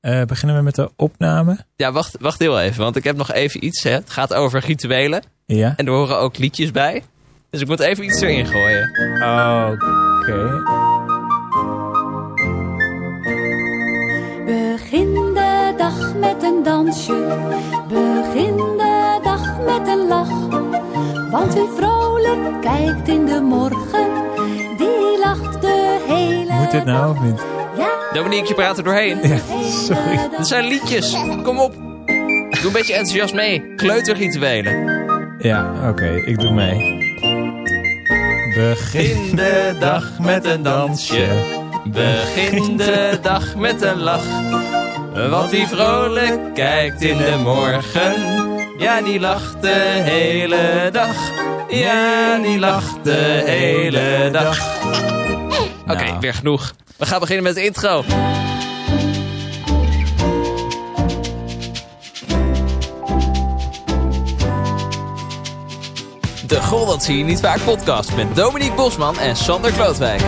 Eh, beginnen we met de opname? Ja, wacht, wacht heel even, want ik heb nog even iets. Hè. Het gaat over rituelen. Ja. En er horen ook liedjes bij. Dus ik moet even iets erin gooien. Oké. Begin de dag met een dansje. Begin de dag met een lach. Want wie vrolijk kijkt in de morgen, die lacht de hele Moet dit nou of niet? Dominique, je praat er doorheen. Ja, sorry. Het zijn liedjes. Kom op. Doe een beetje enthousiast mee. Kleuterrituelen. Ja, oké, ik doe mee. Begin de dag met een dansje. Begin de dag met een lach. Want wie vrolijk kijkt in de morgen. Ja, die lacht de hele dag. Ja, die lacht de hele dag. Oké, Nou. weer genoeg. We gaan beginnen met de intro. De Goal dat zie je niet vaak podcast met Dominique Bosman en Sander Klootwijk.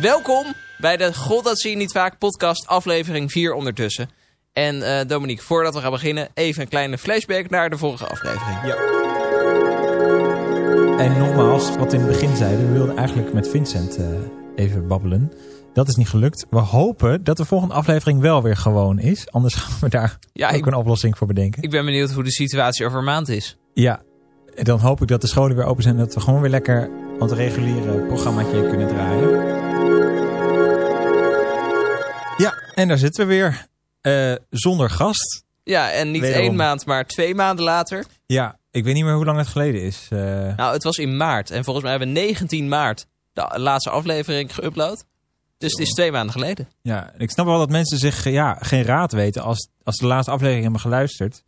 Welkom bij de God dat zie je niet vaak podcast aflevering 4 ondertussen. En eh, Dominique, voordat we gaan beginnen, even een kleine flashback naar de vorige aflevering. En nogmaals, wat we in het begin zeiden, we wilden eigenlijk met Vincent eh, even babbelen. Dat is niet gelukt. We hopen dat de volgende aflevering wel weer gewoon is. Anders gaan we daar Ja, ook ik, een oplossing voor bedenken. ik ben benieuwd hoe de situatie over een maand is. Ja, en dan hoop ik dat de scholen weer open zijn. Dat we gewoon weer lekker ons reguliere programmaatje kunnen draaien. En daar zitten we weer. Eh, zonder gast. Ja, en niet Wederom. één maand, maar twee maanden later. Ja, ik weet niet meer hoe lang het geleden is. Eh, Nou, het was in maart. En volgens mij hebben we 19 maart de laatste aflevering geüpload. Dus het is twee maanden geleden. Ja, ik snap wel dat mensen zich eh, ja, geen raad weten als, als de laatste aflevering hebben geluisterd.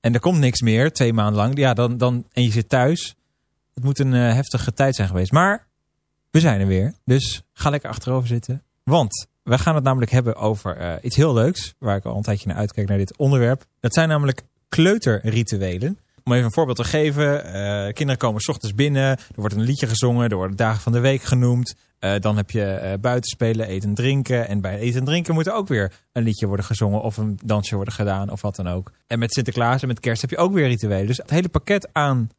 En er komt niks meer, twee maanden lang. Ja, dan, dan, en je zit thuis. Het moet een heftige tijd zijn geweest. Maar we zijn er weer. Dus ga lekker achterover zitten. Want we gaan het namelijk hebben over eh, iets heel leuks. Waar ik al een tijdje naar uitkijk naar dit onderwerp. Dat zijn namelijk kleuterrituelen. Om even een voorbeeld te geven. eh, kinderen komen s ochtends binnen. Er wordt een liedje gezongen. Er worden dagen van de week genoemd. Eh, dan heb je eh buiten spelen, eten en drinken. En bij eten en drinken moet er ook weer een liedje worden gezongen. Of een dansje worden gedaan. Of wat dan ook. En met Sinterklaas en met kerst heb je ook weer rituelen. Dus het hele pakket aan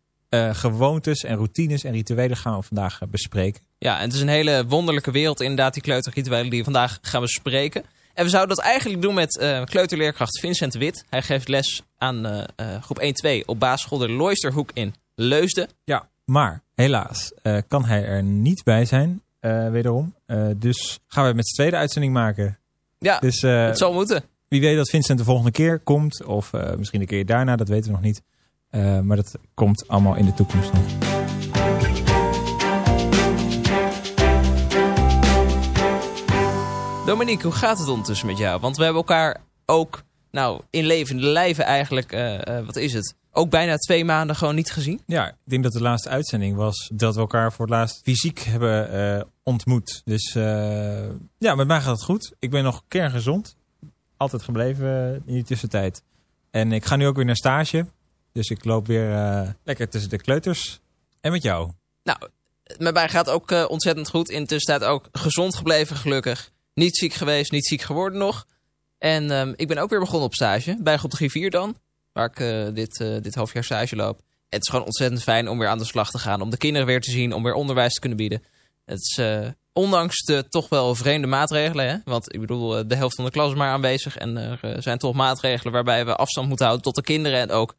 gewoontes en routines en rituelen gaan we vandaag bespreken. Ja, en het is een hele wonderlijke wereld inderdaad, die kleuterrituelen die we vandaag gaan bespreken. En we zouden dat eigenlijk doen met eh, kleuterleerkracht Vincent de Wit. Hij geeft les aan eh, eh, groep 1-2 op basisschool de Loisterhoek in Leusden. Ja, maar helaas kan hij er niet bij zijn. wederom. Dus gaan we met z'n tweede uitzending maken. Ja, Dus het zal moeten. wie weet dat Vincent de volgende keer komt. Of misschien een keer daarna, dat weten we nog niet. Maar dat komt allemaal in de toekomst nog. Dominique, hoe gaat het ondertussen met jou? Want we hebben elkaar ook, nou, in levende lijven eigenlijk, eh, eh, wat is het? Ook bijna twee maanden gewoon niet gezien. Ja, ik denk dat de laatste uitzending was dat we elkaar voor het laatst fysiek hebben eh, ontmoet. Dus ja, met mij gaat het goed. Ik ben nog kerngezond. Altijd gebleven in die tussentijd. En ik ga nu ook weer naar stage. Dus ik loop weer lekker tussen de kleuters. En met jou. Nou, met mij gaat het ook ontzettend goed. Intussen staat ook gezond gebleven, gelukkig. Niet ziek geweest, niet ziek geworden nog. En ehm, ik ben ook weer begonnen op stage. Bij groep 3-4 dan. Waar ik eh, dit, eh, dit halfjaar stage loop. Het is gewoon ontzettend fijn om weer aan de slag te gaan. Om de kinderen weer te zien. Om weer onderwijs te kunnen bieden. Het is eh, ondanks de toch wel vreemde maatregelen. Hè? Want ik bedoel, de helft van de klas is maar aanwezig. En er zijn toch maatregelen waarbij we afstand moeten houden tot de kinderen. En ook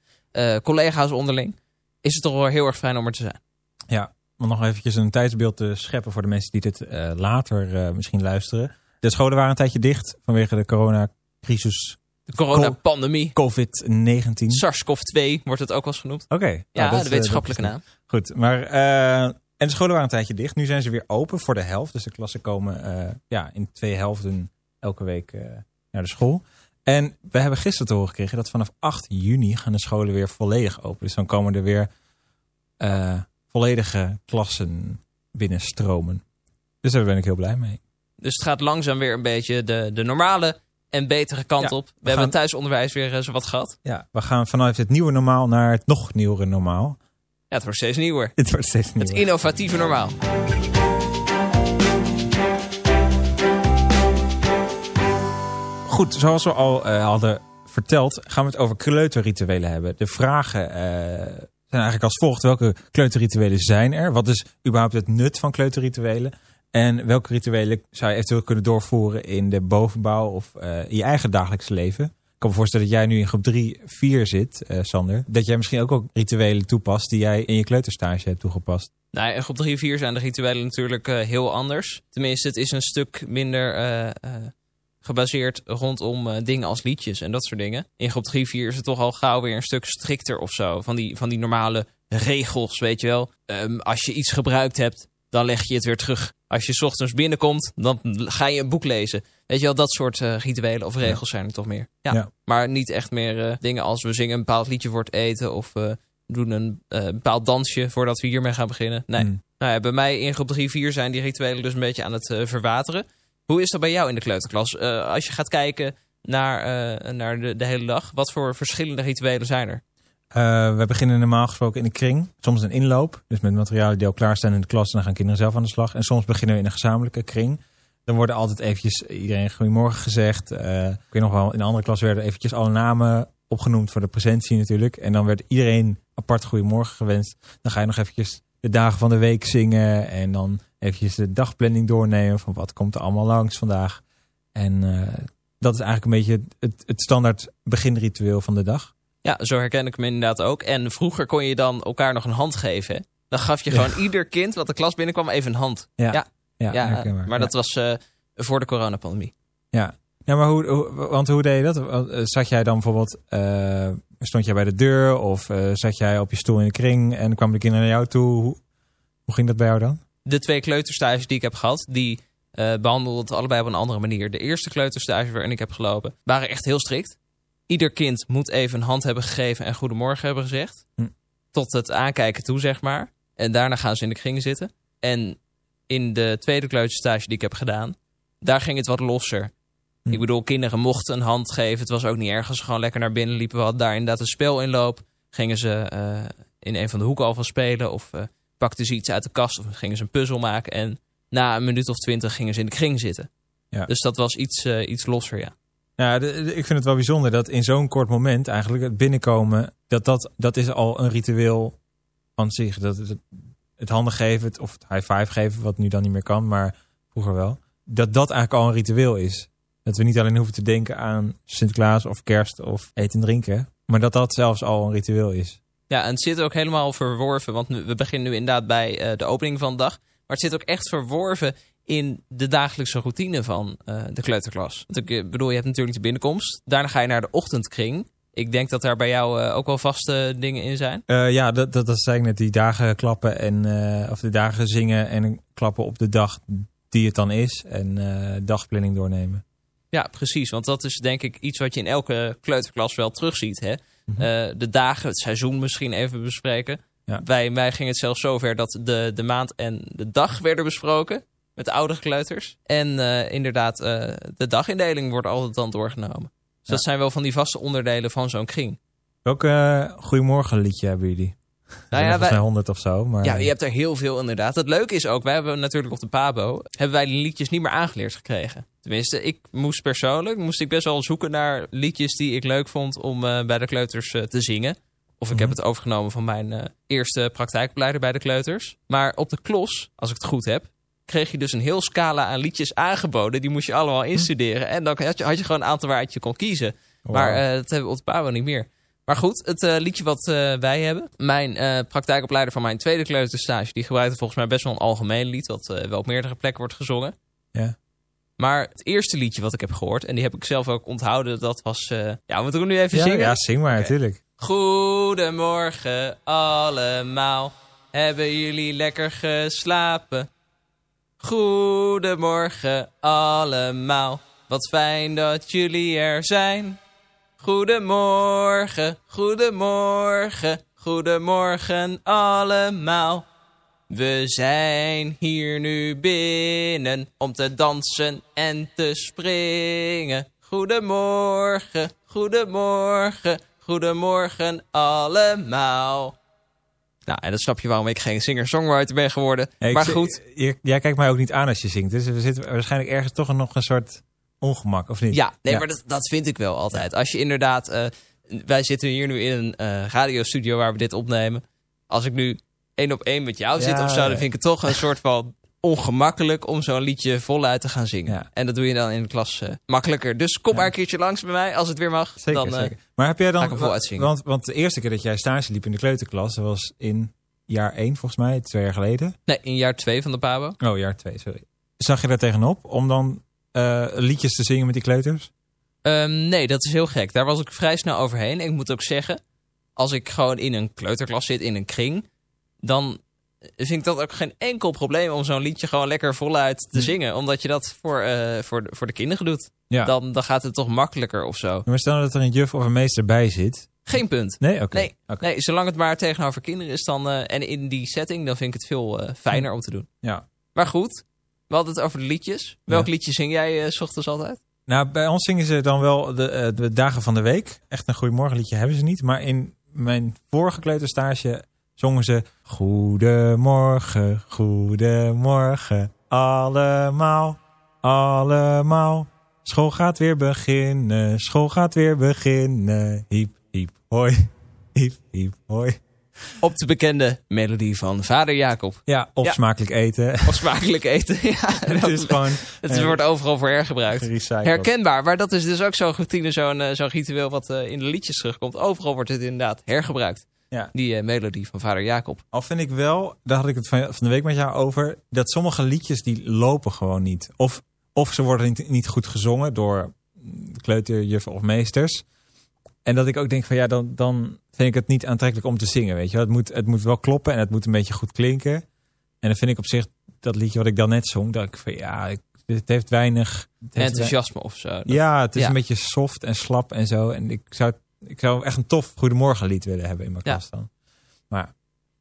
collega's onderling. Is het toch wel heel erg fijn om er te zijn. Ja, om nog eventjes een tijdsbeeld te scheppen voor de mensen die dit later misschien luisteren. De scholen waren een tijdje dicht vanwege de coronacrisis De coronapandemie. COVID-19. SARS-CoV-2 wordt het ook wel eens genoemd. Oké. Ja, nou, dat, de eh, wetenschappelijke naam. Goed, maar eh, en de scholen waren een tijdje dicht. Nu zijn ze weer open voor de helft. Dus de klassen komen eh, ja, in twee helften elke week naar de school. En we hebben gisteren te horen gekregen dat vanaf 8 juni gaan de scholen weer volledig open. Dus dan komen er weer volledige klassen binnenstromen. Dus daar ben ik heel blij mee. Dus het gaat langzaam weer een beetje de, de normale en betere kant Ja, op. We, we hebben thuisonderwijs weer eens wat gehad. Ja, we gaan vanuit het nieuwe normaal naar het nog nieuwere normaal. Ja, het wordt steeds nieuwer. Het wordt steeds Het nieuwer. innovatieve normaal. Goed, zoals we al eh, hadden verteld, gaan we het over kleuterrituelen hebben. De vragen eh, zijn eigenlijk als volgt. Welke kleuterrituelen zijn er? Wat is überhaupt het nut van kleuterrituelen? En welke rituelen zou je eventueel kunnen doorvoeren in de bovenbouw of eh, in je eigen dagelijks leven? Ik kan me voorstellen dat jij nu in groep 3, 4 zit, eh, Sander. Dat jij misschien ook, ook rituelen toepast die jij in je kleuterstage hebt toegepast. Nou, in groep 3 en 4 zijn de rituelen natuurlijk eh, heel anders. Tenminste, het is een stuk minder gebaseerd rondom dingen als liedjes en dat soort dingen. In groep 3 4 is het toch al gauw weer een stuk strikter of zo. Van die, van die normale regels, weet je wel. Ehm, als je iets gebruikt hebt, dan leg je het weer terug. Als je 's ochtends binnenkomt, dan ga je een boek lezen. Weet je wel, dat soort eh, rituelen of regels zijn er toch meer. Ja. Ja. Maar niet echt meer eh, dingen als we zingen een bepaald liedje voor het eten of... eh, doen een bepaald dansje voordat we hiermee gaan beginnen. Nee. Hmm. Nou ja, bij mij in groep 3, 4 zijn die rituelen dus een beetje aan het verwateren. Hoe is dat bij jou in de kleuterklas? Als je gaat kijken naar, naar de, de hele dag, wat voor verschillende rituelen zijn er? Eh, we beginnen normaal gesproken in de kring. Soms een inloop, dus met materialen die al klaar staan in de klas. En dan gaan kinderen zelf aan de slag. En soms beginnen we in een gezamenlijke kring. Dan worden altijd eventjes iedereen goedemorgen gezegd. Eh, ik weet nog wel, in de andere klas werden eventjes alle namen opgenoemd voor de presentie natuurlijk. En dan werd iedereen apart goedemorgen gewenst. Dan ga je nog eventjes de dagen van de week zingen. En dan eventjes de dagplanning doornemen van wat komt er allemaal langs vandaag. En eh, dat is eigenlijk een beetje het, het standaard beginritueel van de dag. Ja, zo herken ik hem inderdaad ook. En vroeger kon je dan elkaar nog een hand geven. hè? Dan gaf je gewoon ieder kind wat de klas binnenkwam even een hand. Ja, Ja. ja, Ja, herkenbaar. maar dat was eh, voor de coronapandemie. Ja, ja maar hoe, hoe- want hoe deed je dat? Eh, Zat jij dan bijvoorbeeld, eh, stond jij bij de deur of zat jij op je stoel in de kring en kwamen de kinderen naar jou toe? Hoe, hoe ging dat bij jou dan? de twee kleuterstages die ik heb gehad, die eh behandelden het allebei op een andere manier. De eerste kleuterstage waarin ik heb gelopen, waren echt heel strikt. Ieder kind moet even een hand hebben gegeven en goedemorgen hebben gezegd. Hm. Tot het aankijken toe, zeg maar. En daarna gaan ze in de kring zitten. En in de tweede kleuterstage die ik heb gedaan, daar ging het wat losser. Hm. Ik bedoel, kinderen mochten een hand geven. Het was ook niet erg als ze gewoon lekker naar binnen liepen. We hadden daar inderdaad een spel inloop. Gingen ze eh, in een van de hoeken alvast spelen. Of eh, pakten ze iets uit de kast. Of gingen ze een puzzel maken. En na een minuut of twintig gingen ze in de kring zitten. Ja. Dus dat was iets, eh, iets losser, ja. Ja, de- ik vind het wel bijzonder dat in zo'n kort moment eigenlijk het binnenkomen, dat, dat, dat is al een ritueel aan zich. Dat het, het handen geven, het- of het high five geven, wat nu dan niet meer kan, maar vroeger wel. Dat dat eigenlijk al een ritueel is. Dat we niet alleen hoeven te denken aan Sinterklaas of kerst of eten en drinken, maar dat dat zelfs al een ritueel is. Ja, en het zit ook helemaal verworven. Want we beginnen nu inderdaad bij eh, de opening van de dag. Maar het zit ook echt verworven in de dagelijkse routine van eh, de kleuterklas. Want ik eh, bedoel, je hebt natuurlijk de binnenkomst. Daarna ga je naar de ochtendkring. Ik denk dat daar bij jou eh, ook wel vaste dingen in zijn. Ja, dat, dat, ik net. Die dagen klappen en of de dagen zingen en klappen op de dag die het dan is. En dagplanning doornemen. Ja, precies. Want dat is denk ik iets wat je in elke kleuterklas wel terugziet. Hè? Mhm. De dagen, het seizoen misschien even bespreken. Ja. Bij mij ging het zelfs zover dat de, de maand en de dag werden besproken. Met de oudere kleuters. En eh, inderdaad, eh, de dagindeling wordt altijd dan doorgenomen. Dus dat zijn wel van die vaste onderdelen van zo'n kring. Welk eh, goedemorgen liedje hebben jullie? Nou ja, wij, wij... 100 of zo. Maar... ja, je hebt er heel veel inderdaad. Het leuke is ook, wij hebben natuurlijk op de Pabo... hebben wij die liedjes niet meer aangeleerd gekregen. Tenminste, ik moest persoonlijk... moest ik best wel zoeken naar liedjes die ik leuk vond... om bij de kleuters te zingen. Of ik heb Mhm. het overgenomen van mijn eerste praktijkopleider bij de kleuters. Maar op de klos, als ik het goed heb... kreeg je dus een heel scala aan liedjes aangeboden. Die moest je allemaal instuderen. En dan had je, had je gewoon een aantal waaruit je kon kiezen. Wow. Maar eh, dat hebben we op de Pabo niet meer. Maar goed, het eh, liedje wat eh, wij hebben. Mijn praktijkopleider van mijn tweede kleuterstage... die gebruikte volgens mij best wel een algemeen lied... wat wel op meerdere plekken wordt gezongen. Ja. Maar het eerste liedje wat ik heb gehoord... en die heb ik zelf ook onthouden... dat was... ja, we moeten nu even ja, zingen. ja, zing maar, natuurlijk. Goedemorgen allemaal. Hebben jullie lekker geslapen? Goedemorgen allemaal. Wat fijn dat jullie er zijn. Goedemorgen, goedemorgen, goedemorgen allemaal. We zijn hier nu binnen om te dansen en te springen. Goedemorgen, goedemorgen, goedemorgen allemaal. Nou, en dan snap je waarom ik geen singer-songwriter ben geworden. Ja, maar goed, jij kijkt mij ook niet aan als je zingt. Dus er zit waarschijnlijk ergens toch nog een soort ongemak, of niet? ja, nee, Ja. maar dat, dat vind ik wel altijd. Als je inderdaad... eh, wij zitten hier nu in een eh, radiostudio waar we dit opnemen. Als ik nu één op één met jou zit of zo... dan vind ik het toch een soort van ongemakkelijk om zo'n liedje voluit te gaan zingen. Ja. En dat doe je dan in de klas eh, makkelijker. Dus kom Ja. maar een keertje langs bij mij als het weer mag. Zeker, dan, eh, zeker. Maar heb jij dan... zingen. want, want de eerste keer dat jij stage liep in de kleuterklas, dat was in jaar 1 volgens mij, twee jaar geleden. Nee, in jaar twee van de Pabo. Oh, jaar 2, sorry. Zag je daar tegenop om dan eh, liedjes te zingen met die kleuters? Ehm, nee, dat is heel gek. Daar was ik vrij snel overheen. Ik moet ook zeggen, als ik gewoon in een kleuterklas zit, in een kring, dan vind ik dat ook geen enkel probleem om zo'n liedje gewoon lekker voluit te zingen. Omdat je dat voor, eh, voor, de, voor de kinderen doet. Ja. Dan, dan gaat het toch makkelijker of zo. Maar stel dat er een juf of een meester bij zit. Geen punt. Nee? Oké. Nee. Nee, zolang het maar tegenover kinderen is dan, eh, en in die setting, dan vind ik het veel eh, fijner om te doen. Ja. Maar goed, we hadden het over de liedjes. Welk Ja. liedje zing jij s ochtends altijd? Nou, bij ons zingen ze dan wel de, de dagen van de week. Echt een goeiemorgenliedje hebben ze niet. Maar in mijn vorige kleuterstage zongen ze... Goedemorgen, goedemorgen, allemaal, allemaal. School gaat weer beginnen, school gaat weer beginnen. Hiep, hiep, hoi, hiep, hiep, hoi. Op de bekende melodie van Vader Jacob. Ja, of Ja. smakelijk eten. Of smakelijk eten. ja, Het is gewoon het wordt overal voor hergebruikt. Herkenbaar, maar dat is dus ook zo'n routine, zo'n eh, zo'n ritueel wat eh, in de liedjes terugkomt. Overal wordt het inderdaad hergebruikt. Ja. Die eh, melodie van Vader Jacob. Al vind ik wel, daar had ik het van, van de week met jou over, dat sommige liedjes die lopen gewoon niet. Of, of ze worden niet, niet goed gezongen door mm, kleuterjuffen of meesters. En dat ik ook denk van ja, dan, dan vind ik het niet aantrekkelijk om te zingen, weet je. Het moet, het moet wel kloppen en het moet een beetje goed klinken. En dan vind ik op zich dat liedje wat ik dan net zong, dat ik van ja, ik, het heeft weinig... Het heeft Enthousiasme of zo. Ja, het is Ja. een beetje soft en slap en zo. En ik zou, ik zou echt een tof Goedemorgenlied willen hebben in mijn Ja. klas dan.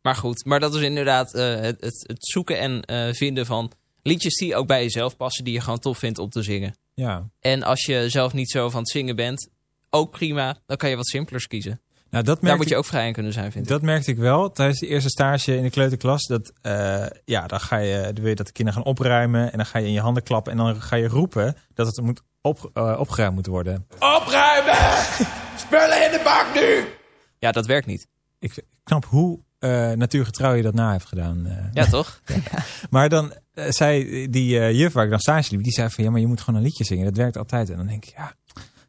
Maar goed, maar dat is inderdaad eh, het, het, het zoeken en eh, vinden van liedjes die ook bij jezelf passen. Die je gewoon tof vindt om te zingen. Ja, En als je zelf niet zo van het zingen bent, ook prima. Dan kan je wat simpelers kiezen. nou dat Daar moet ik- je ook vrij in kunnen zijn, vind ik. Dat merkte ik wel tijdens de eerste stage in de kleuterklas. Dat, eh, ja, dan, ga je, dan wil je dat de kinderen gaan opruimen. En dan ga je in je handen klappen. En dan ga je roepen dat het moet op, opgeruimd moet worden. Opruimen! Spullen in de bak nu! Ja, dat werkt niet. Ik, snap hoe eh, natuurgetrouw je dat na heeft gedaan. eh. Ja, toch? Maar dan eh, zei die eh, juf waar ik dan stage liep. Die zei van ja, maar je moet gewoon een liedje zingen. Dat werkt altijd. En dan denk ik ja,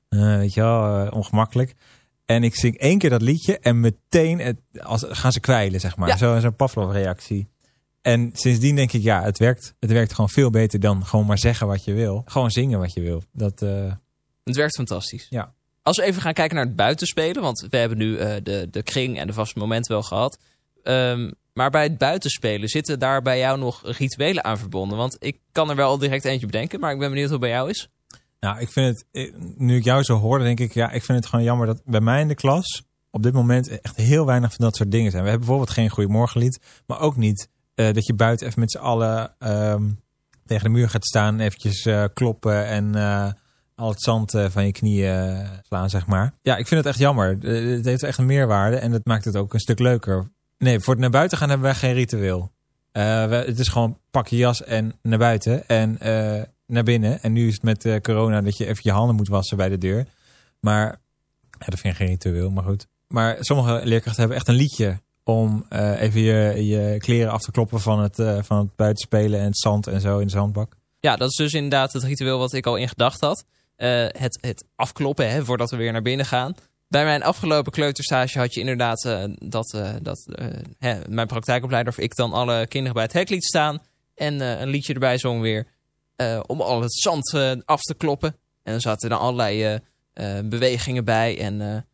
eh, weet je wel, ongemakkelijk. En ik zing één keer dat liedje en meteen het, als, gaan ze kwijlen, zeg maar. Ja. Zo- Zo'n Pavlov-reactie. En sindsdien denk ik, ja, het werkt, het werkt gewoon veel beter dan gewoon maar zeggen wat je wil. Gewoon zingen wat je wil. Dat, eh, Het werkt fantastisch. Ja. Als we even gaan kijken naar het buitenspelen, want we hebben nu eh, de, de kring en de vaste moment wel gehad. Ehm, maar bij het buitenspelen zitten daar bij jou nog rituelen aan verbonden? Want ik kan er wel al direct eentje bedenken, maar ik ben benieuwd hoe het bij jou is. nou, ik vind het, nu ik jou zo hoor, denk ik, ja, ik vind het gewoon jammer dat bij mij in de klas op dit moment echt heel weinig van dat soort dingen zijn. We hebben bijvoorbeeld geen Goeiemorgenlied, maar ook niet eh, dat je buiten even met z'n allen ehm, tegen de muur gaat staan, eventjes eh, kloppen en al het zand eh, van je knieën eh, slaan, zeg maar. Ja, ik vind het echt jammer. Eh, het heeft echt een meerwaarde en dat maakt het ook een stuk leuker. Nee, voor het naar buiten gaan hebben wij geen ritueel. Het is gewoon pak je jas en naar buiten en naar binnen. En nu is het met corona dat je even je handen moet wassen bij de deur. Maar ja, dat vind ik geen ritueel, maar goed. Maar sommige leerkrachten hebben echt een liedje om even je, je kleren af te kloppen van het, van het buitenspelen en het zand en zo in de zandbak. Ja, dat is dus inderdaad het ritueel wat ik al in gedacht had. Eh, het, het afkloppen, hè, voordat we weer naar binnen gaan. Bij mijn afgelopen kleuterstage had je inderdaad eh, dat, eh, dat hè, mijn praktijkopleider of ik dan alle kinderen bij het hek liet staan. En een liedje erbij zong weer. om al het zand af te kloppen. En dan zaten er allerlei bewegingen bij en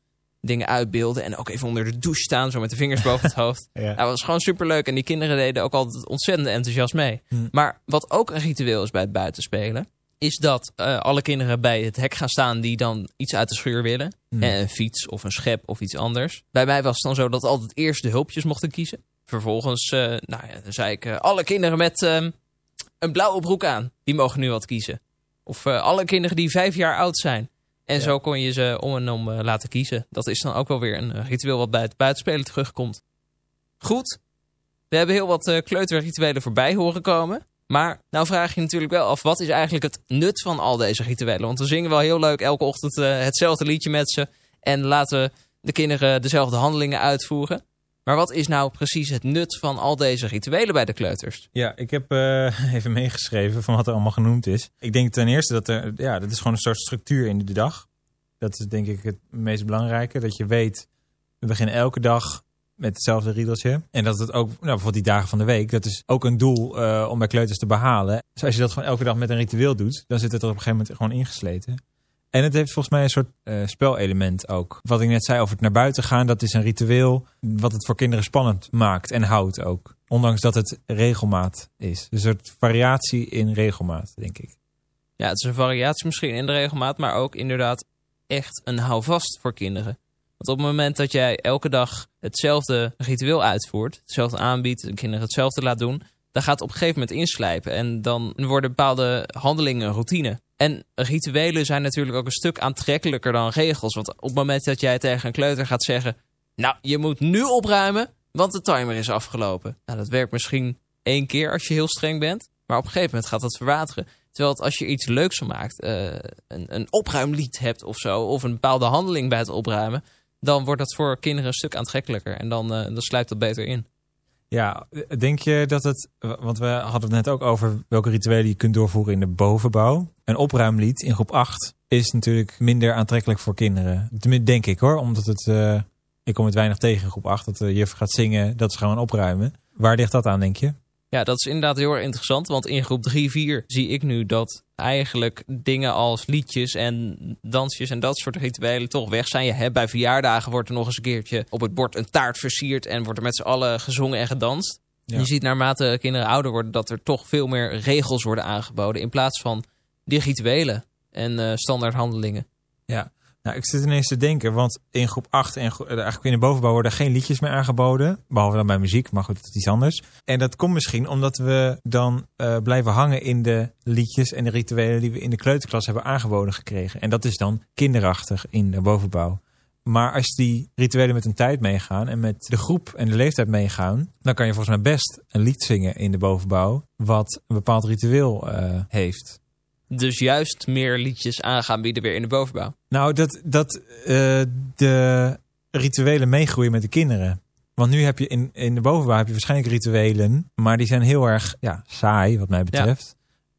dingen uitbeelden. En ook even onder de douche staan, zo met de vingers boven het hoofd. Ja. Nou, dat was gewoon superleuk. En die kinderen deden ook altijd ontzettend enthousiast mee. Hmm. Maar wat ook een ritueel is bij het buitenspelen... is dat eh, alle kinderen bij het hek gaan staan die dan iets uit de schuur willen. Hmm. Eh, een fiets of een schep of iets anders. Bij mij was het dan zo dat altijd eerst de hulpjes mochten kiezen. Vervolgens eh, nou ja, dan zei ik... alle kinderen met ehm, een blauwe broek aan, die mogen nu wat kiezen. Of alle kinderen die vijf jaar oud zijn... En Ja. zo kon je ze om en om laten kiezen. Dat is dan ook wel weer een ritueel wat bij het buitenspelen terugkomt. Goed, we hebben heel wat kleuterrituelen voorbij horen komen. Maar nou vraag je natuurlijk wel af, wat is eigenlijk het nut van al deze rituelen? Want we zingen wel heel leuk elke ochtend eh, hetzelfde liedje met ze. En laten de kinderen dezelfde handelingen uitvoeren. Maar wat is nou precies het nut van al deze rituelen bij de kleuters? Ja, ik heb eh, even meegeschreven van wat er allemaal genoemd is. Ik denk ten eerste dat er, ja, dat is gewoon een soort structuur in de dag. Dat is denk ik het meest belangrijke. Dat je weet, we beginnen elke dag met hetzelfde riedeltje. En dat het ook, nou, bijvoorbeeld die dagen van de week, dat is ook een doel eh, om bij kleuters te behalen. Dus als je dat gewoon elke dag met een ritueel doet, dan zit het er op een gegeven moment gewoon ingesleten. En het heeft volgens mij een soort eh, spelelement ook. Wat ik net zei over het naar buiten gaan, dat is een ritueel wat het voor kinderen spannend maakt en houdt ook. Ondanks dat het regelmaat is. Dus een soort variatie in regelmaat, denk ik. Ja, het is een variatie misschien in de regelmaat, maar ook inderdaad echt een houvast voor kinderen. Want op het moment dat jij elke dag hetzelfde ritueel uitvoert, hetzelfde aanbiedt, de kinderen hetzelfde laat doen, dan gaat het op een gegeven moment inslijpen. En dan worden bepaalde handelingen een routine. En rituelen zijn natuurlijk ook een stuk aantrekkelijker dan regels. Want op het moment dat jij tegen een kleuter gaat zeggen, nou, je moet nu opruimen, want de timer is afgelopen. Nou, dat werkt misschien één keer als je heel streng bent, maar op een gegeven moment gaat dat verwateren. Terwijl als je iets leuks maakt, eh, een, een opruimlied hebt of zo, of een bepaalde handeling bij het opruimen, dan wordt dat voor kinderen een stuk aantrekkelijker. En dan, eh, dan sluit dat beter in. Ja, denk je dat het... Want we hadden het net ook over welke rituelen je kunt doorvoeren in de bovenbouw. Een opruimlied in groep 8 is natuurlijk minder aantrekkelijk voor kinderen. Tenminste, denk ik hoor. Omdat het... eh, ik kom het weinig tegen in groep 8. Dat de juf gaat zingen, dat ze gewoon opruimen. Waar ligt dat aan, denk je? Ja, dat is inderdaad heel erg interessant. Want in groep 3, 4 zie ik nu dat eigenlijk dingen als liedjes en dansjes en dat soort rituelen toch weg zijn. Je hebt bij verjaardagen wordt er nog eens een keertje op het bord een taart versierd en wordt er met z'n allen gezongen en gedanst. Ja. Je ziet naarmate kinderen ouder worden dat er toch veel meer regels worden aangeboden in plaats van die rituelen en eh standaard handelingen. Nou, ik zit ineens te denken, want in groep 8 en eh, eigenlijk in de bovenbouw worden geen liedjes meer aangeboden. Behalve dan bij muziek, maar goed, dat is iets anders. En dat komt misschien omdat we dan eh, blijven hangen in de liedjes en de rituelen die we in de kleuterklas hebben aangeboden gekregen. En dat is dan kinderachtig in de bovenbouw. Maar als die rituelen met een tijd meegaan en met de groep en de leeftijd meegaan, dan kan je volgens mij best een lied zingen in de bovenbouw wat een bepaald ritueel eh, heeft. Dus juist meer liedjes aan gaan bieden weer in de bovenbouw. Nou, dat, dat eh, de rituelen meegroeien met de kinderen. Want nu heb je in, in de bovenbouw heb je waarschijnlijk rituelen, maar die zijn heel erg ja, saai, wat mij betreft.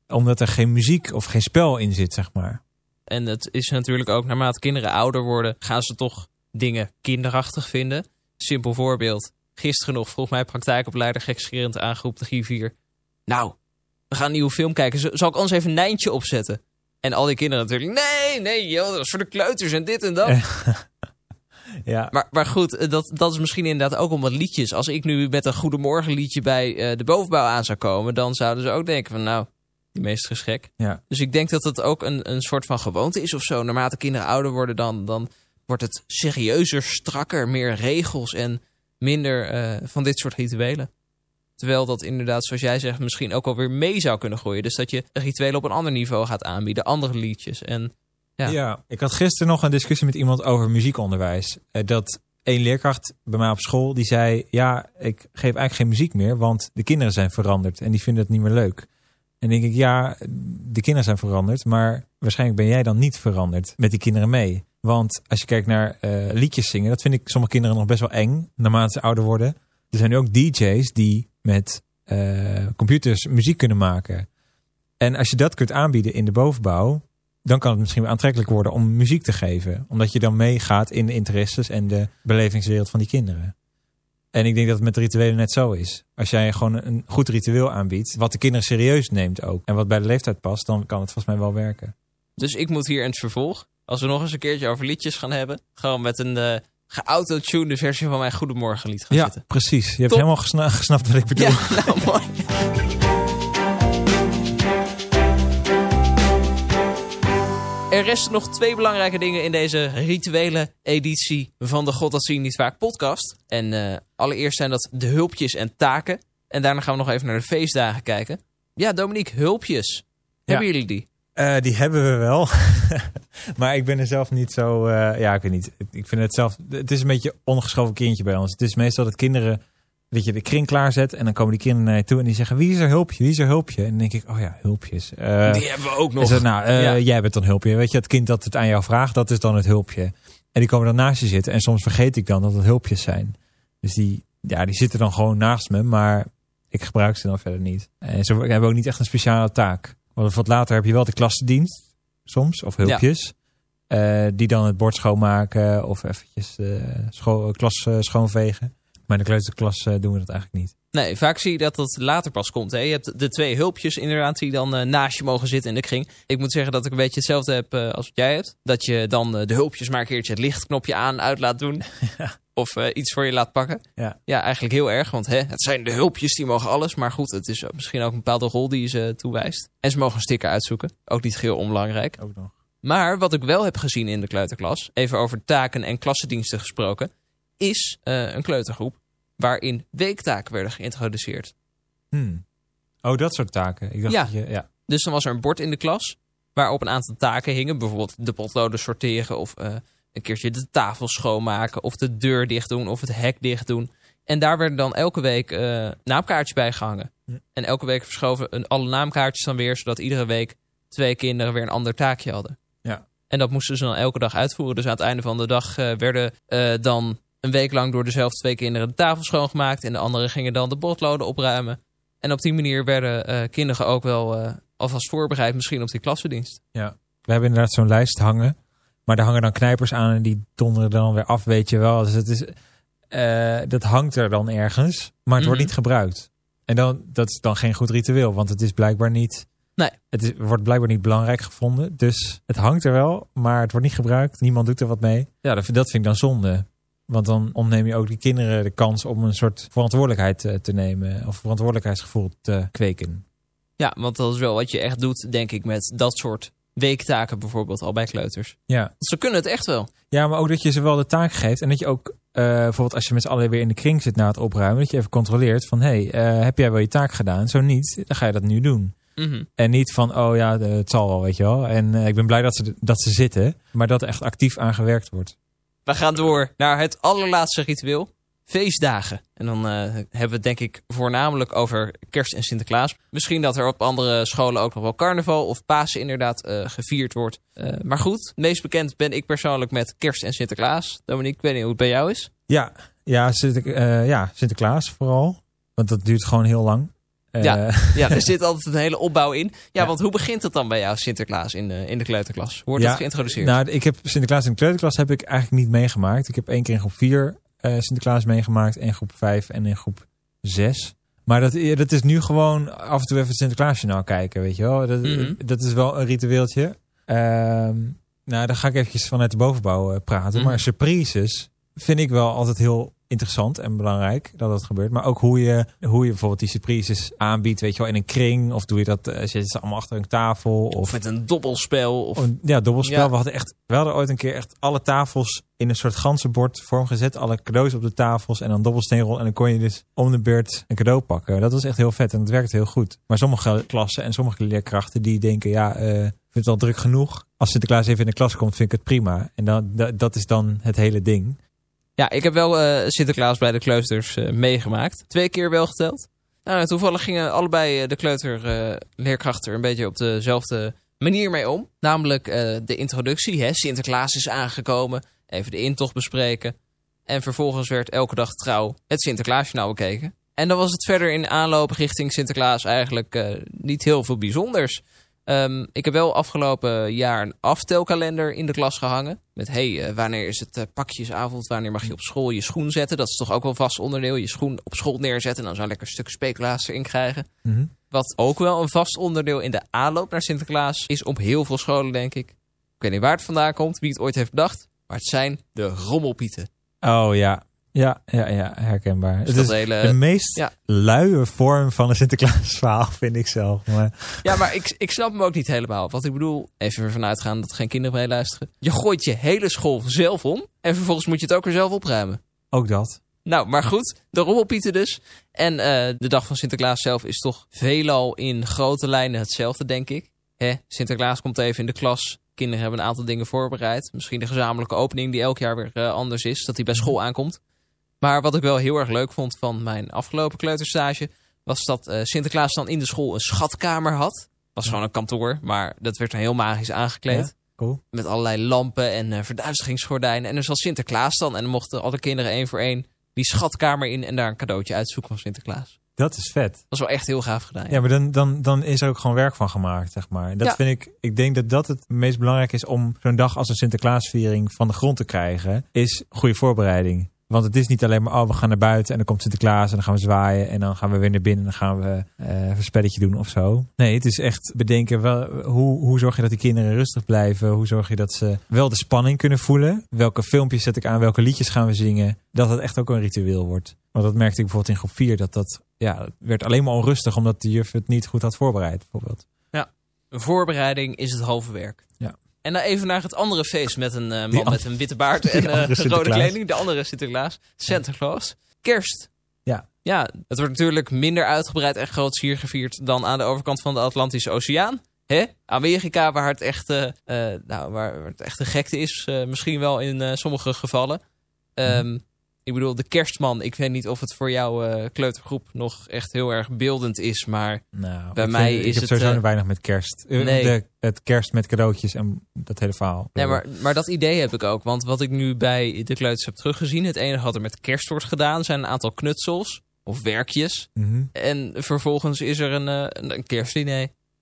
Omdat er geen muziek of geen spel in zit, zeg maar. En het is natuurlijk ook, naarmate kinderen ouder worden, gaan ze toch dingen kinderachtig vinden. Simpel voorbeeld. Gisteren nog vroeg mijn praktijkopleider gekscherend aan groep 3-4. Nou, we gaan een nieuwe film kijken. Zal ik ons even een Nijntje opzetten? En al die kinderen natuurlijk, nee, nee, joh, dat is voor de kleuters en dit en dat. Ja, Maar, maar goed, eh, dat, dat is misschien inderdaad ook om wat liedjes. Als ik nu met een Goedemorgenliedje bij eh, de bovenbouw aan zou komen, dan zouden ze ook denken van nou, die meester is gek. ja. Dus ik denk dat het ook een, een soort van gewoonte is of zo. Naarmate kinderen ouder worden, dan, dan wordt het serieuzer, strakker, meer regels en minder eh, van dit soort rituelen. Terwijl dat inderdaad, zoals jij zegt, misschien ook alweer mee zou kunnen groeien. Dus dat je rituelen op een ander niveau gaat aanbieden, andere liedjes. En Ja. Ja. ik had gisteren nog een discussie met iemand over muziekonderwijs. Eh, dat een leerkracht bij mij op school, die zei... ja, ik geef eigenlijk geen muziek meer, want de kinderen zijn veranderd. En die vinden het niet meer leuk. En denk ik, ja, de kinderen zijn veranderd... maar waarschijnlijk ben jij dan niet veranderd met die kinderen mee. Want als je kijkt naar eh, liedjes zingen... dat vind ik sommige kinderen nog best wel eng, naarmate ze ouder worden. Er zijn nu ook DJ's die met eh, computers muziek kunnen maken. En als je dat kunt aanbieden in de bovenbouw dan kan het misschien aantrekkelijk worden om muziek te geven. Omdat je dan meegaat in de interesses en de belevingswereld van die kinderen. En ik denk dat het met rituelen net zo is. Als jij gewoon een goed ritueel aanbiedt, wat de kinderen serieus neemt ook, en wat bij de leeftijd past, dan kan het volgens mij wel werken. dus ik moet hier in het vervolg, als we nog eens een keertje over liedjes gaan hebben, gewoon met een eh geautotunede versie van mijn Goedemorgenlied gaan Ja, zitten. precies. Je hebt helemaal gesna- gesnapt wat ik bedoel. Ja, nou mooi. Er resten nog twee belangrijke dingen in deze rituele editie van de God dat zie je niet vaak podcast. En eh, allereerst zijn dat de hulpjes en taken. En daarna gaan we nog even naar de feestdagen kijken. Ja, Dominique, hulpjes. Hebben jullie die? Eh, die hebben we wel. maar ik ben er zelf niet zo... eh, ja, ik weet niet. Ik vind het zelf... Het is een beetje ongeschoven kindje bij ons. Het is meestal dat kinderen... Dat je de kring klaarzet en dan komen die kinderen naar je toe en die zeggen: Wie is er hulpje? Wie is er hulpje? En dan denk ik: Oh ja, hulpjes. Eh, Die hebben we ook nog. nou, Ja. jij bent dan hulpje. Weet je, het kind dat het aan jou vraagt, dat is dan het hulpje. En die komen dan naast je zitten. En soms vergeet ik dan dat het hulpjes zijn. Dus die, ja, die zitten dan gewoon naast me, maar ik gebruik ze dan verder niet. En ze hebben ook niet echt een speciale taak. Want wat later heb je wel de klassendienst, soms, of hulpjes. eh, die dan het bord schoonmaken of eventjes de scho klas eh, schoonvegen. Maar in de kleuterklas eh, doen we dat eigenlijk niet. Nee, vaak zie je dat dat later pas komt. Hè? Je hebt de twee hulpjes inderdaad die dan eh, naast je mogen zitten in de kring. Ik moet zeggen dat ik een beetje hetzelfde heb eh, als wat jij hebt. Dat je dan eh, de hulpjes maar een keertje het lichtknopje aan uit laat doen. Of eh, iets voor je laat pakken. Ja. ja, eigenlijk heel erg. Want hè, het zijn de hulpjes, die mogen alles. Maar goed, het is misschien ook een bepaalde rol die je ze toewijst. En ze mogen een sticker uitzoeken. Ook niet heel onbelangrijk. Ook nog. Maar wat ik wel heb gezien in de kleuterklas, even over taken en klassendiensten gesproken, is eh, een kleutergroep waarin weektaken werden geïntroduceerd. Hmm. Oh, dat soort taken. Ik dacht Ja. dat je, ja. Dus dan was er een bord in de klas waarop een aantal taken hingen. Bijvoorbeeld de potloden sorteren of eh, een keertje de tafel schoonmaken of de deur dicht doen of het hek dicht doen. En daar werden dan elke week eh, naamkaartjes bij gehangen. Ja. En elke week verschoven een, alle naamkaartjes dan weer, zodat iedere week twee kinderen weer een ander taakje hadden. Ja. En dat moesten ze dan elke dag uitvoeren. Dus aan het einde van de dag eh, werden eh, dan een week lang door dezelfde twee kinderen de tafel schoongemaakt. En de anderen gingen dan de potloden opruimen. En op die manier werden kinderen ook wel alvast voorbereid misschien op die klassendienst. We hebben inderdaad zo'n lijst hangen. Maar daar hangen dan knijpers aan en die donderen dan weer af, weet je wel. Dus het is, eh, dat hangt er dan ergens, maar het wordt Mhm. niet gebruikt. En dan, dat is dan geen goed ritueel, want het is blijkbaar niet... Nee. Het is, wordt blijkbaar niet belangrijk gevonden. Dus het hangt er wel, maar het wordt niet gebruikt. Niemand doet er wat mee. Ja, dat, dat vind ik dan zonde. Want dan ontneem je ook die kinderen de kans om een soort verantwoordelijkheid eh, te nemen. Of verantwoordelijkheidsgevoel te kweken. Ja, want dat is wel wat je echt doet, denk ik, met dat soort weektaken bijvoorbeeld al bij kleuters. Ja, Ze kunnen het echt wel. Ja, maar ook dat je ze wel de taak geeft. En dat je ook, eh, bijvoorbeeld als je met z'n allen weer in de kring zit na het opruimen. Dat je even controleert van, hé, hey, eh, heb jij wel je taak gedaan? Zo niet, dan ga je dat nu doen. Mhm. En niet van, oh ja, het zal wel, weet je wel. En eh, ik ben blij dat ze, dat ze zitten. Maar dat er echt actief aan gewerkt wordt. We gaan door naar het allerlaatste ritueel. Feestdagen. En dan eh, hebben we het denk ik voornamelijk over kerst en Sinterklaas. Misschien dat er op andere scholen ook nog wel carnaval of Pasen inderdaad eh, gevierd wordt. Eh, maar goed, meest bekend ben ik persoonlijk met kerst en Sinterklaas. Dominique, ik weet niet hoe het bij jou is. Ja, ja, Sinter, ja Sinterklaas vooral. Want dat duurt gewoon heel lang. Ja. Ja, er zit altijd een hele opbouw in. Ja, Ja. want hoe begint het dan bij jou, Sinterklaas, in de, in de kleuterklas? Wordt Ja, dat geïntroduceerd? Nou, ik heb Sinterklaas in de kleuterklas heb ik eigenlijk niet meegemaakt. Ik heb één keer in groep 4 eh, Sinterklaas meegemaakt, in groep 5 en in groep 6. Maar dat, eh, dat is nu gewoon af en toe even het Sinterklaasjournaal kijken, weet je wel. Dat, Mhm. dat is wel een ritueeltje. Ehm, nou, dan ga ik eventjes vanuit de bovenbouw eh, praten. Mhm. Maar surprises vind ik wel altijd heel interessant en belangrijk dat dat gebeurt. Maar ook hoe je, hoe je bijvoorbeeld die surprises aanbiedt, weet je wel, in een kring. Of doe je dat, eh, zitten ze allemaal achter een tafel. Of, of met een dobbelspel? Of... een- ja, dobbelspel. Ja. We hadden echt, we hadden ooit een keer echt alle tafels in een soort ganzenbord vorm gezet. Alle cadeaus op de tafels en dan dobbelsteenrol. En dan kon je dus om de beurt een cadeau pakken. Dat was echt heel vet en het werkte heel goed. Maar sommige klassen en sommige leerkrachten die denken, ja, ik vind het al druk genoeg. Als Sinterklaas even in de klas komt, vind ik het prima. En dan, dat, dat is dan het hele ding. Ja, ik heb wel eh, Sinterklaas bij de kleuters eh, meegemaakt. Twee keer wel geteld. Nou, toevallig gingen allebei eh, de kleuterleerkrachten er een beetje op dezelfde manier mee om. Namelijk de introductie. Hè? Sinterklaas is aangekomen. Even de intocht bespreken. En vervolgens werd elke dag trouw het Sinterklaasjournaal bekeken. En dan was het verder in aanloop richting Sinterklaas eigenlijk niet heel veel bijzonders. Ehm, ik heb wel afgelopen jaar een aftelkalender in de klas gehangen. Met hey, eh, wanneer is het eh, pakjesavond? Wanneer mag je op school je schoen zetten? Dat is toch ook wel vast onderdeel. Je schoen op school neerzetten en dan zo'n lekker stuk speculaas erin krijgen. Mhm. Wat ook wel een vast onderdeel in de aanloop naar Sinterklaas is op heel veel scholen, denk ik. Ik weet niet waar het vandaan komt, wie het ooit heeft bedacht. Maar het zijn de rommelpieten. Oh ja. Ja, ja, ja, herkenbaar. Dus het is hele- de meest ja. luie vorm van een Sinterklaas verhaal, vind ik zelf. Maar Ja, maar ik, ik snap hem ook niet helemaal. Wat ik bedoel, even ervan uitgaan dat er geen kinderen meeluisteren. Je gooit je hele school zelf om en vervolgens moet je het ook weer zelf opruimen. ook dat. Nou, maar goed, de rommelpieten dus. En eh, de dag van Sinterklaas zelf is toch veelal in grote lijnen hetzelfde, denk ik. hè, Sinterklaas komt even in de klas. Kinderen hebben een aantal dingen voorbereid. Misschien de gezamenlijke opening die elk jaar weer eh, anders is. Dat die bij school aankomt. Maar wat ik wel heel erg leuk vond van mijn afgelopen kleuterstage... was dat eh, Sinterklaas dan in de school een schatkamer had. was gewoon een kantoor, maar dat werd dan heel magisch aangekleed. Ja. Cool. Met allerlei lampen en verduisteringsgordijnen. En er zat Sinterklaas dan. En dan mochten alle kinderen één voor één die schatkamer in... en daar een cadeautje uitzoeken van Sinterklaas. Dat is vet. Dat was wel echt heel gaaf gedaan. Ja, maar dan, dan, dan is er ook gewoon werk van gemaakt, zeg maar. Dat Ja. vind ik, ik denk dat dat het meest belangrijk is om zo'n dag als een Sinterklaasviering van de grond te krijgen, is goede voorbereiding. Want het is niet alleen maar, oh, we gaan naar buiten en dan komt Sinterklaas en dan gaan we zwaaien en dan gaan we weer naar binnen en dan gaan we eh, een spelletje doen of zo. Nee, het is echt bedenken, wel, hoe, hoe zorg je dat die kinderen rustig blijven? Hoe zorg je dat ze wel de spanning kunnen voelen? Welke filmpjes zet ik aan? Welke liedjes gaan we zingen? Dat het echt ook een ritueel wordt. Want dat merkte ik bijvoorbeeld in groep 4, dat dat, ja, het werd alleen maar onrustig omdat de juf het niet goed had voorbereid, bijvoorbeeld. Een voorbereiding is het halve werk. Ja. En dan even naar het andere feest met een eh, man an- met een witte baard en andere rode kleding. De andere Sinterklaas. Santa Claus. Kerst. Ja. Ja, het wordt natuurlijk minder uitgebreid en groots hier gevierd dan aan de overkant van de Atlantische Oceaan. Hè? Amerika, waar het echt, eh, eh, nou, waar het echt een gekte is, misschien wel in sommige gevallen. Ehm, Ik bedoel, de kerstman, ik weet niet of het voor jouw eh, kleutergroep nog echt heel erg beeldend is, maar Nou, Bij mij vind- is ik heb het, sowieso eh, weinig met kerst. Eh, nee. De, het kerst met cadeautjes en dat hele verhaal. Nee, maar, maar dat idee heb ik ook. Want wat ik nu bij de kleuters heb teruggezien... het enige wat er met kerst wordt gedaan... zijn een aantal knutsels of werkjes. Mhm. En vervolgens is er een, een, een kerstdiner.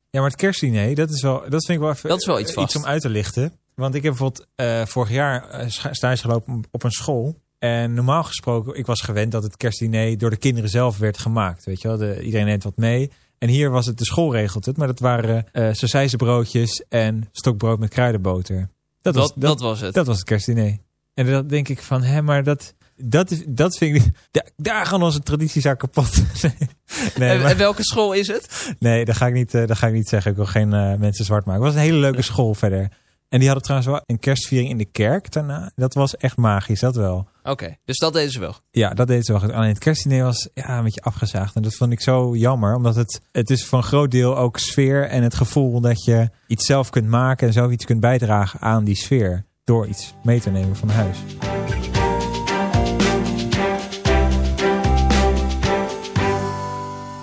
Ja, maar het kerstdiner, dat, is wel, dat vind ik wel even, Dat is wel iets om uit te lichten. Want ik heb bijvoorbeeld vorig jaar stage gelopen op een school. En normaal gesproken, ik was gewend dat het kerstdiner door de kinderen zelf werd gemaakt. Weet je wel, de, iedereen neemt wat mee. En hier was het, de school regelt het, maar dat waren eh broodjes en stokbrood met kruidenboter. Dat Dat, was, dat, dat, was het. dat was het kerstdiner. En dan denk ik van, hè, maar dat, dat, is, dat vind ik, daar, daar gaan onze tradities aan kapot. nee, maar- en welke school is het? Nee, dat ga ik niet, eh, dat ga ik niet zeggen. Ik wil geen eh, mensen zwart maken. Het was een hele leuke school verder. En die hadden trouwens wel een kerstviering in de kerk daarna. Dat was echt magisch, dat wel. Oké, dus dat deden ze wel. Ja, dat deed ze wel. Alleen het kerstdiner was ja, een beetje afgezaagd. En dat vond ik zo jammer. Omdat het, het is voor een groot deel ook sfeer en het gevoel dat je iets zelf kunt maken en zoiets kunt bijdragen aan die sfeer. Door iets mee te nemen van huis.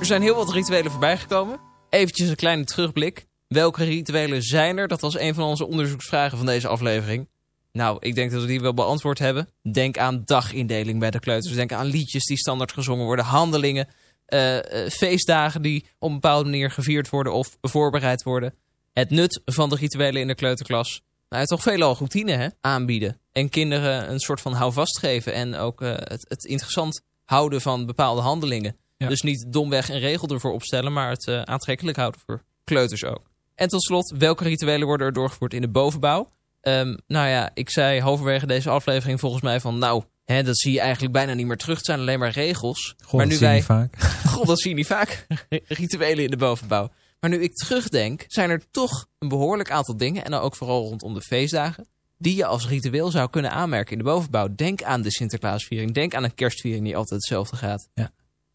Er zijn heel wat rituelen voorbijgekomen. Eventjes een kleine terugblik. Welke rituelen zijn er? Dat was een van onze onderzoeksvragen van deze aflevering. Nou, ik denk dat we die wel beantwoord hebben. Denk aan dagindeling bij de kleuters. Denk aan liedjes die standaard gezongen worden. Handelingen. eh, eh, feestdagen die op een bepaalde manier gevierd worden of voorbereid worden. Het nut van de rituelen in de kleuterklas. Nou, toch veelal routine hè, aanbieden. En kinderen een soort van houvast geven. En ook eh, het, het interessant houden van bepaalde handelingen. Ja. Dus niet domweg een regel ervoor opstellen, maar het aantrekkelijk houden voor kleuters ook. En tot slot, welke rituelen worden er doorgevoerd in de bovenbouw? Ehm, nou ja, ik zei halverwege deze aflevering volgens mij van... nou, hè, dat zie je eigenlijk bijna niet meer terug. Het zijn alleen maar regels. Goh, maar dat nu zie je niet vaak. God, dat zie je niet vaak. Rituelen in de bovenbouw. Maar nu ik terugdenk, zijn er toch een behoorlijk aantal dingen... en dan ook vooral rondom de feestdagen... die je als ritueel zou kunnen aanmerken in de bovenbouw. Denk aan de Sinterklaasviering. Denk aan een kerstviering die altijd hetzelfde gaat.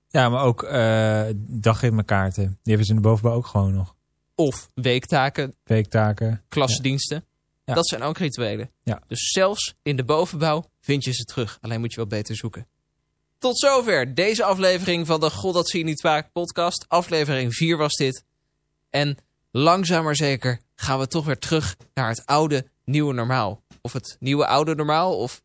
Ja, maar ook eh dagritmekaarten. Die hebben ze in de bovenbouw ook gewoon nog. Of weektaken, Weektaken. klassendiensten. Ja. Dat zijn ook rituelen. Ja. Dus zelfs in de bovenbouw vind je ze terug. Alleen moet je wel beter zoeken. Tot zover deze aflevering van de God dat zie je niet vaak podcast. Aflevering 4 was dit. En langzaam maar zeker gaan we toch weer terug naar het oude nieuwe normaal. Of het nieuwe oude normaal of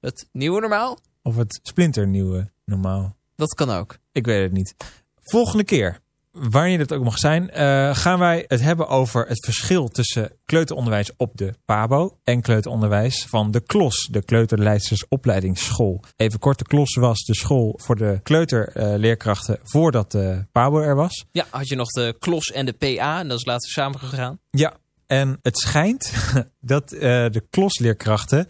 het nieuwe normaal. Of het splinternieuwe normaal. Dat kan ook. Ik weet het niet. Volgende keer, wanneer dat ook mag zijn, eh, gaan wij het hebben over het verschil tussen kleuteronderwijs op de PABO en kleuteronderwijs van de KLOS, de Kleuterleidstersopleidingsschool. Even kort, de KLOS was de school voor de kleuterleerkrachten voordat de PABO er was. Ja, had je nog de KLOS en de PA en dat is later samengegaan. Ja, en het schijnt dat eh, de klosleerkrachten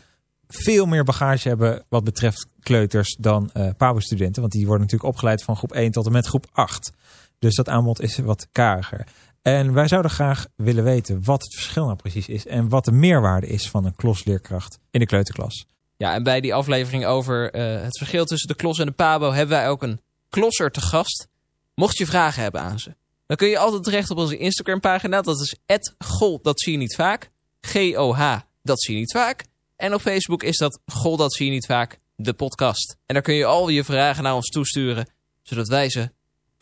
veel meer bagage hebben wat betreft kleuters dan eh PABO-studenten. Want die worden natuurlijk opgeleid van groep 1 tot en met groep 8. Dus dat aanbod is wat kariger. En wij zouden graag willen weten wat het verschil nou precies is. En wat de meerwaarde is van een klosleerkracht in de kleuterklas. Ja, en bij die aflevering over eh, het verschil tussen de klos en de pabo hebben wij ook een klosser te gast. Mocht je vragen hebben aan ze, dan kun je altijd terecht op onze Instagram pagina. Dat is gol, dat zie je niet vaak. G-O-H, dat zie je niet vaak. En op Facebook is dat gol, dat zie je niet vaak, de podcast. En daar kun je al je vragen naar ons toesturen, zodat wij ze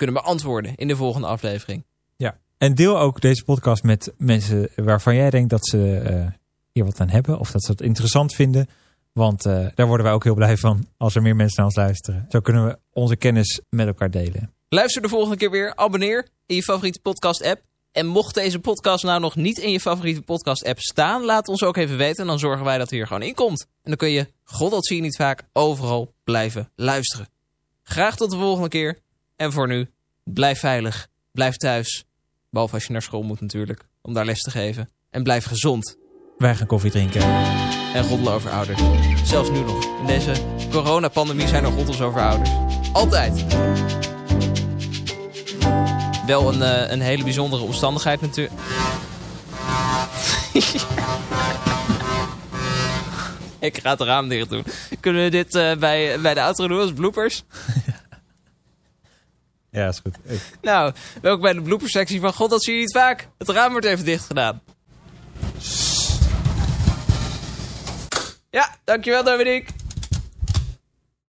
kunnen beantwoorden in de volgende aflevering. Ja, en deel ook deze podcast met mensen waarvan jij denkt dat ze eh, hier wat aan hebben. Of dat ze het interessant vinden. Want eh, daar worden wij ook heel blij van als er meer mensen naar ons luisteren. Zo kunnen we onze kennis met elkaar delen. Luister de volgende keer weer. Abonneer in je favoriete podcast app. En mocht deze podcast nou nog niet in je favoriete podcast app staan, laat ons ook even weten. En dan zorgen wij dat hij er gewoon in komt. En dan kun je, god dat zie je niet vaak, overal blijven luisteren. Graag tot de volgende keer. En voor nu, blijf veilig. Blijf thuis. Behalve als je naar school moet natuurlijk, om daar les te geven. En blijf gezond. Wij gaan koffie drinken. En roddelen over ouders. Zelfs nu nog. In deze coronapandemie zijn er roddels over ouders. Altijd. Wel een, uh, een hele bijzondere omstandigheid natuurlijk. Ik ga het raam dicht doen. Kunnen we dit uh, bij, bij de outro doen als bloopers? Ja, is goed. Ik... Nou, welkom bij de bloopersectie van God, dat zie je niet vaak. Het raam wordt even dicht gedaan. Ja, dankjewel Dominique.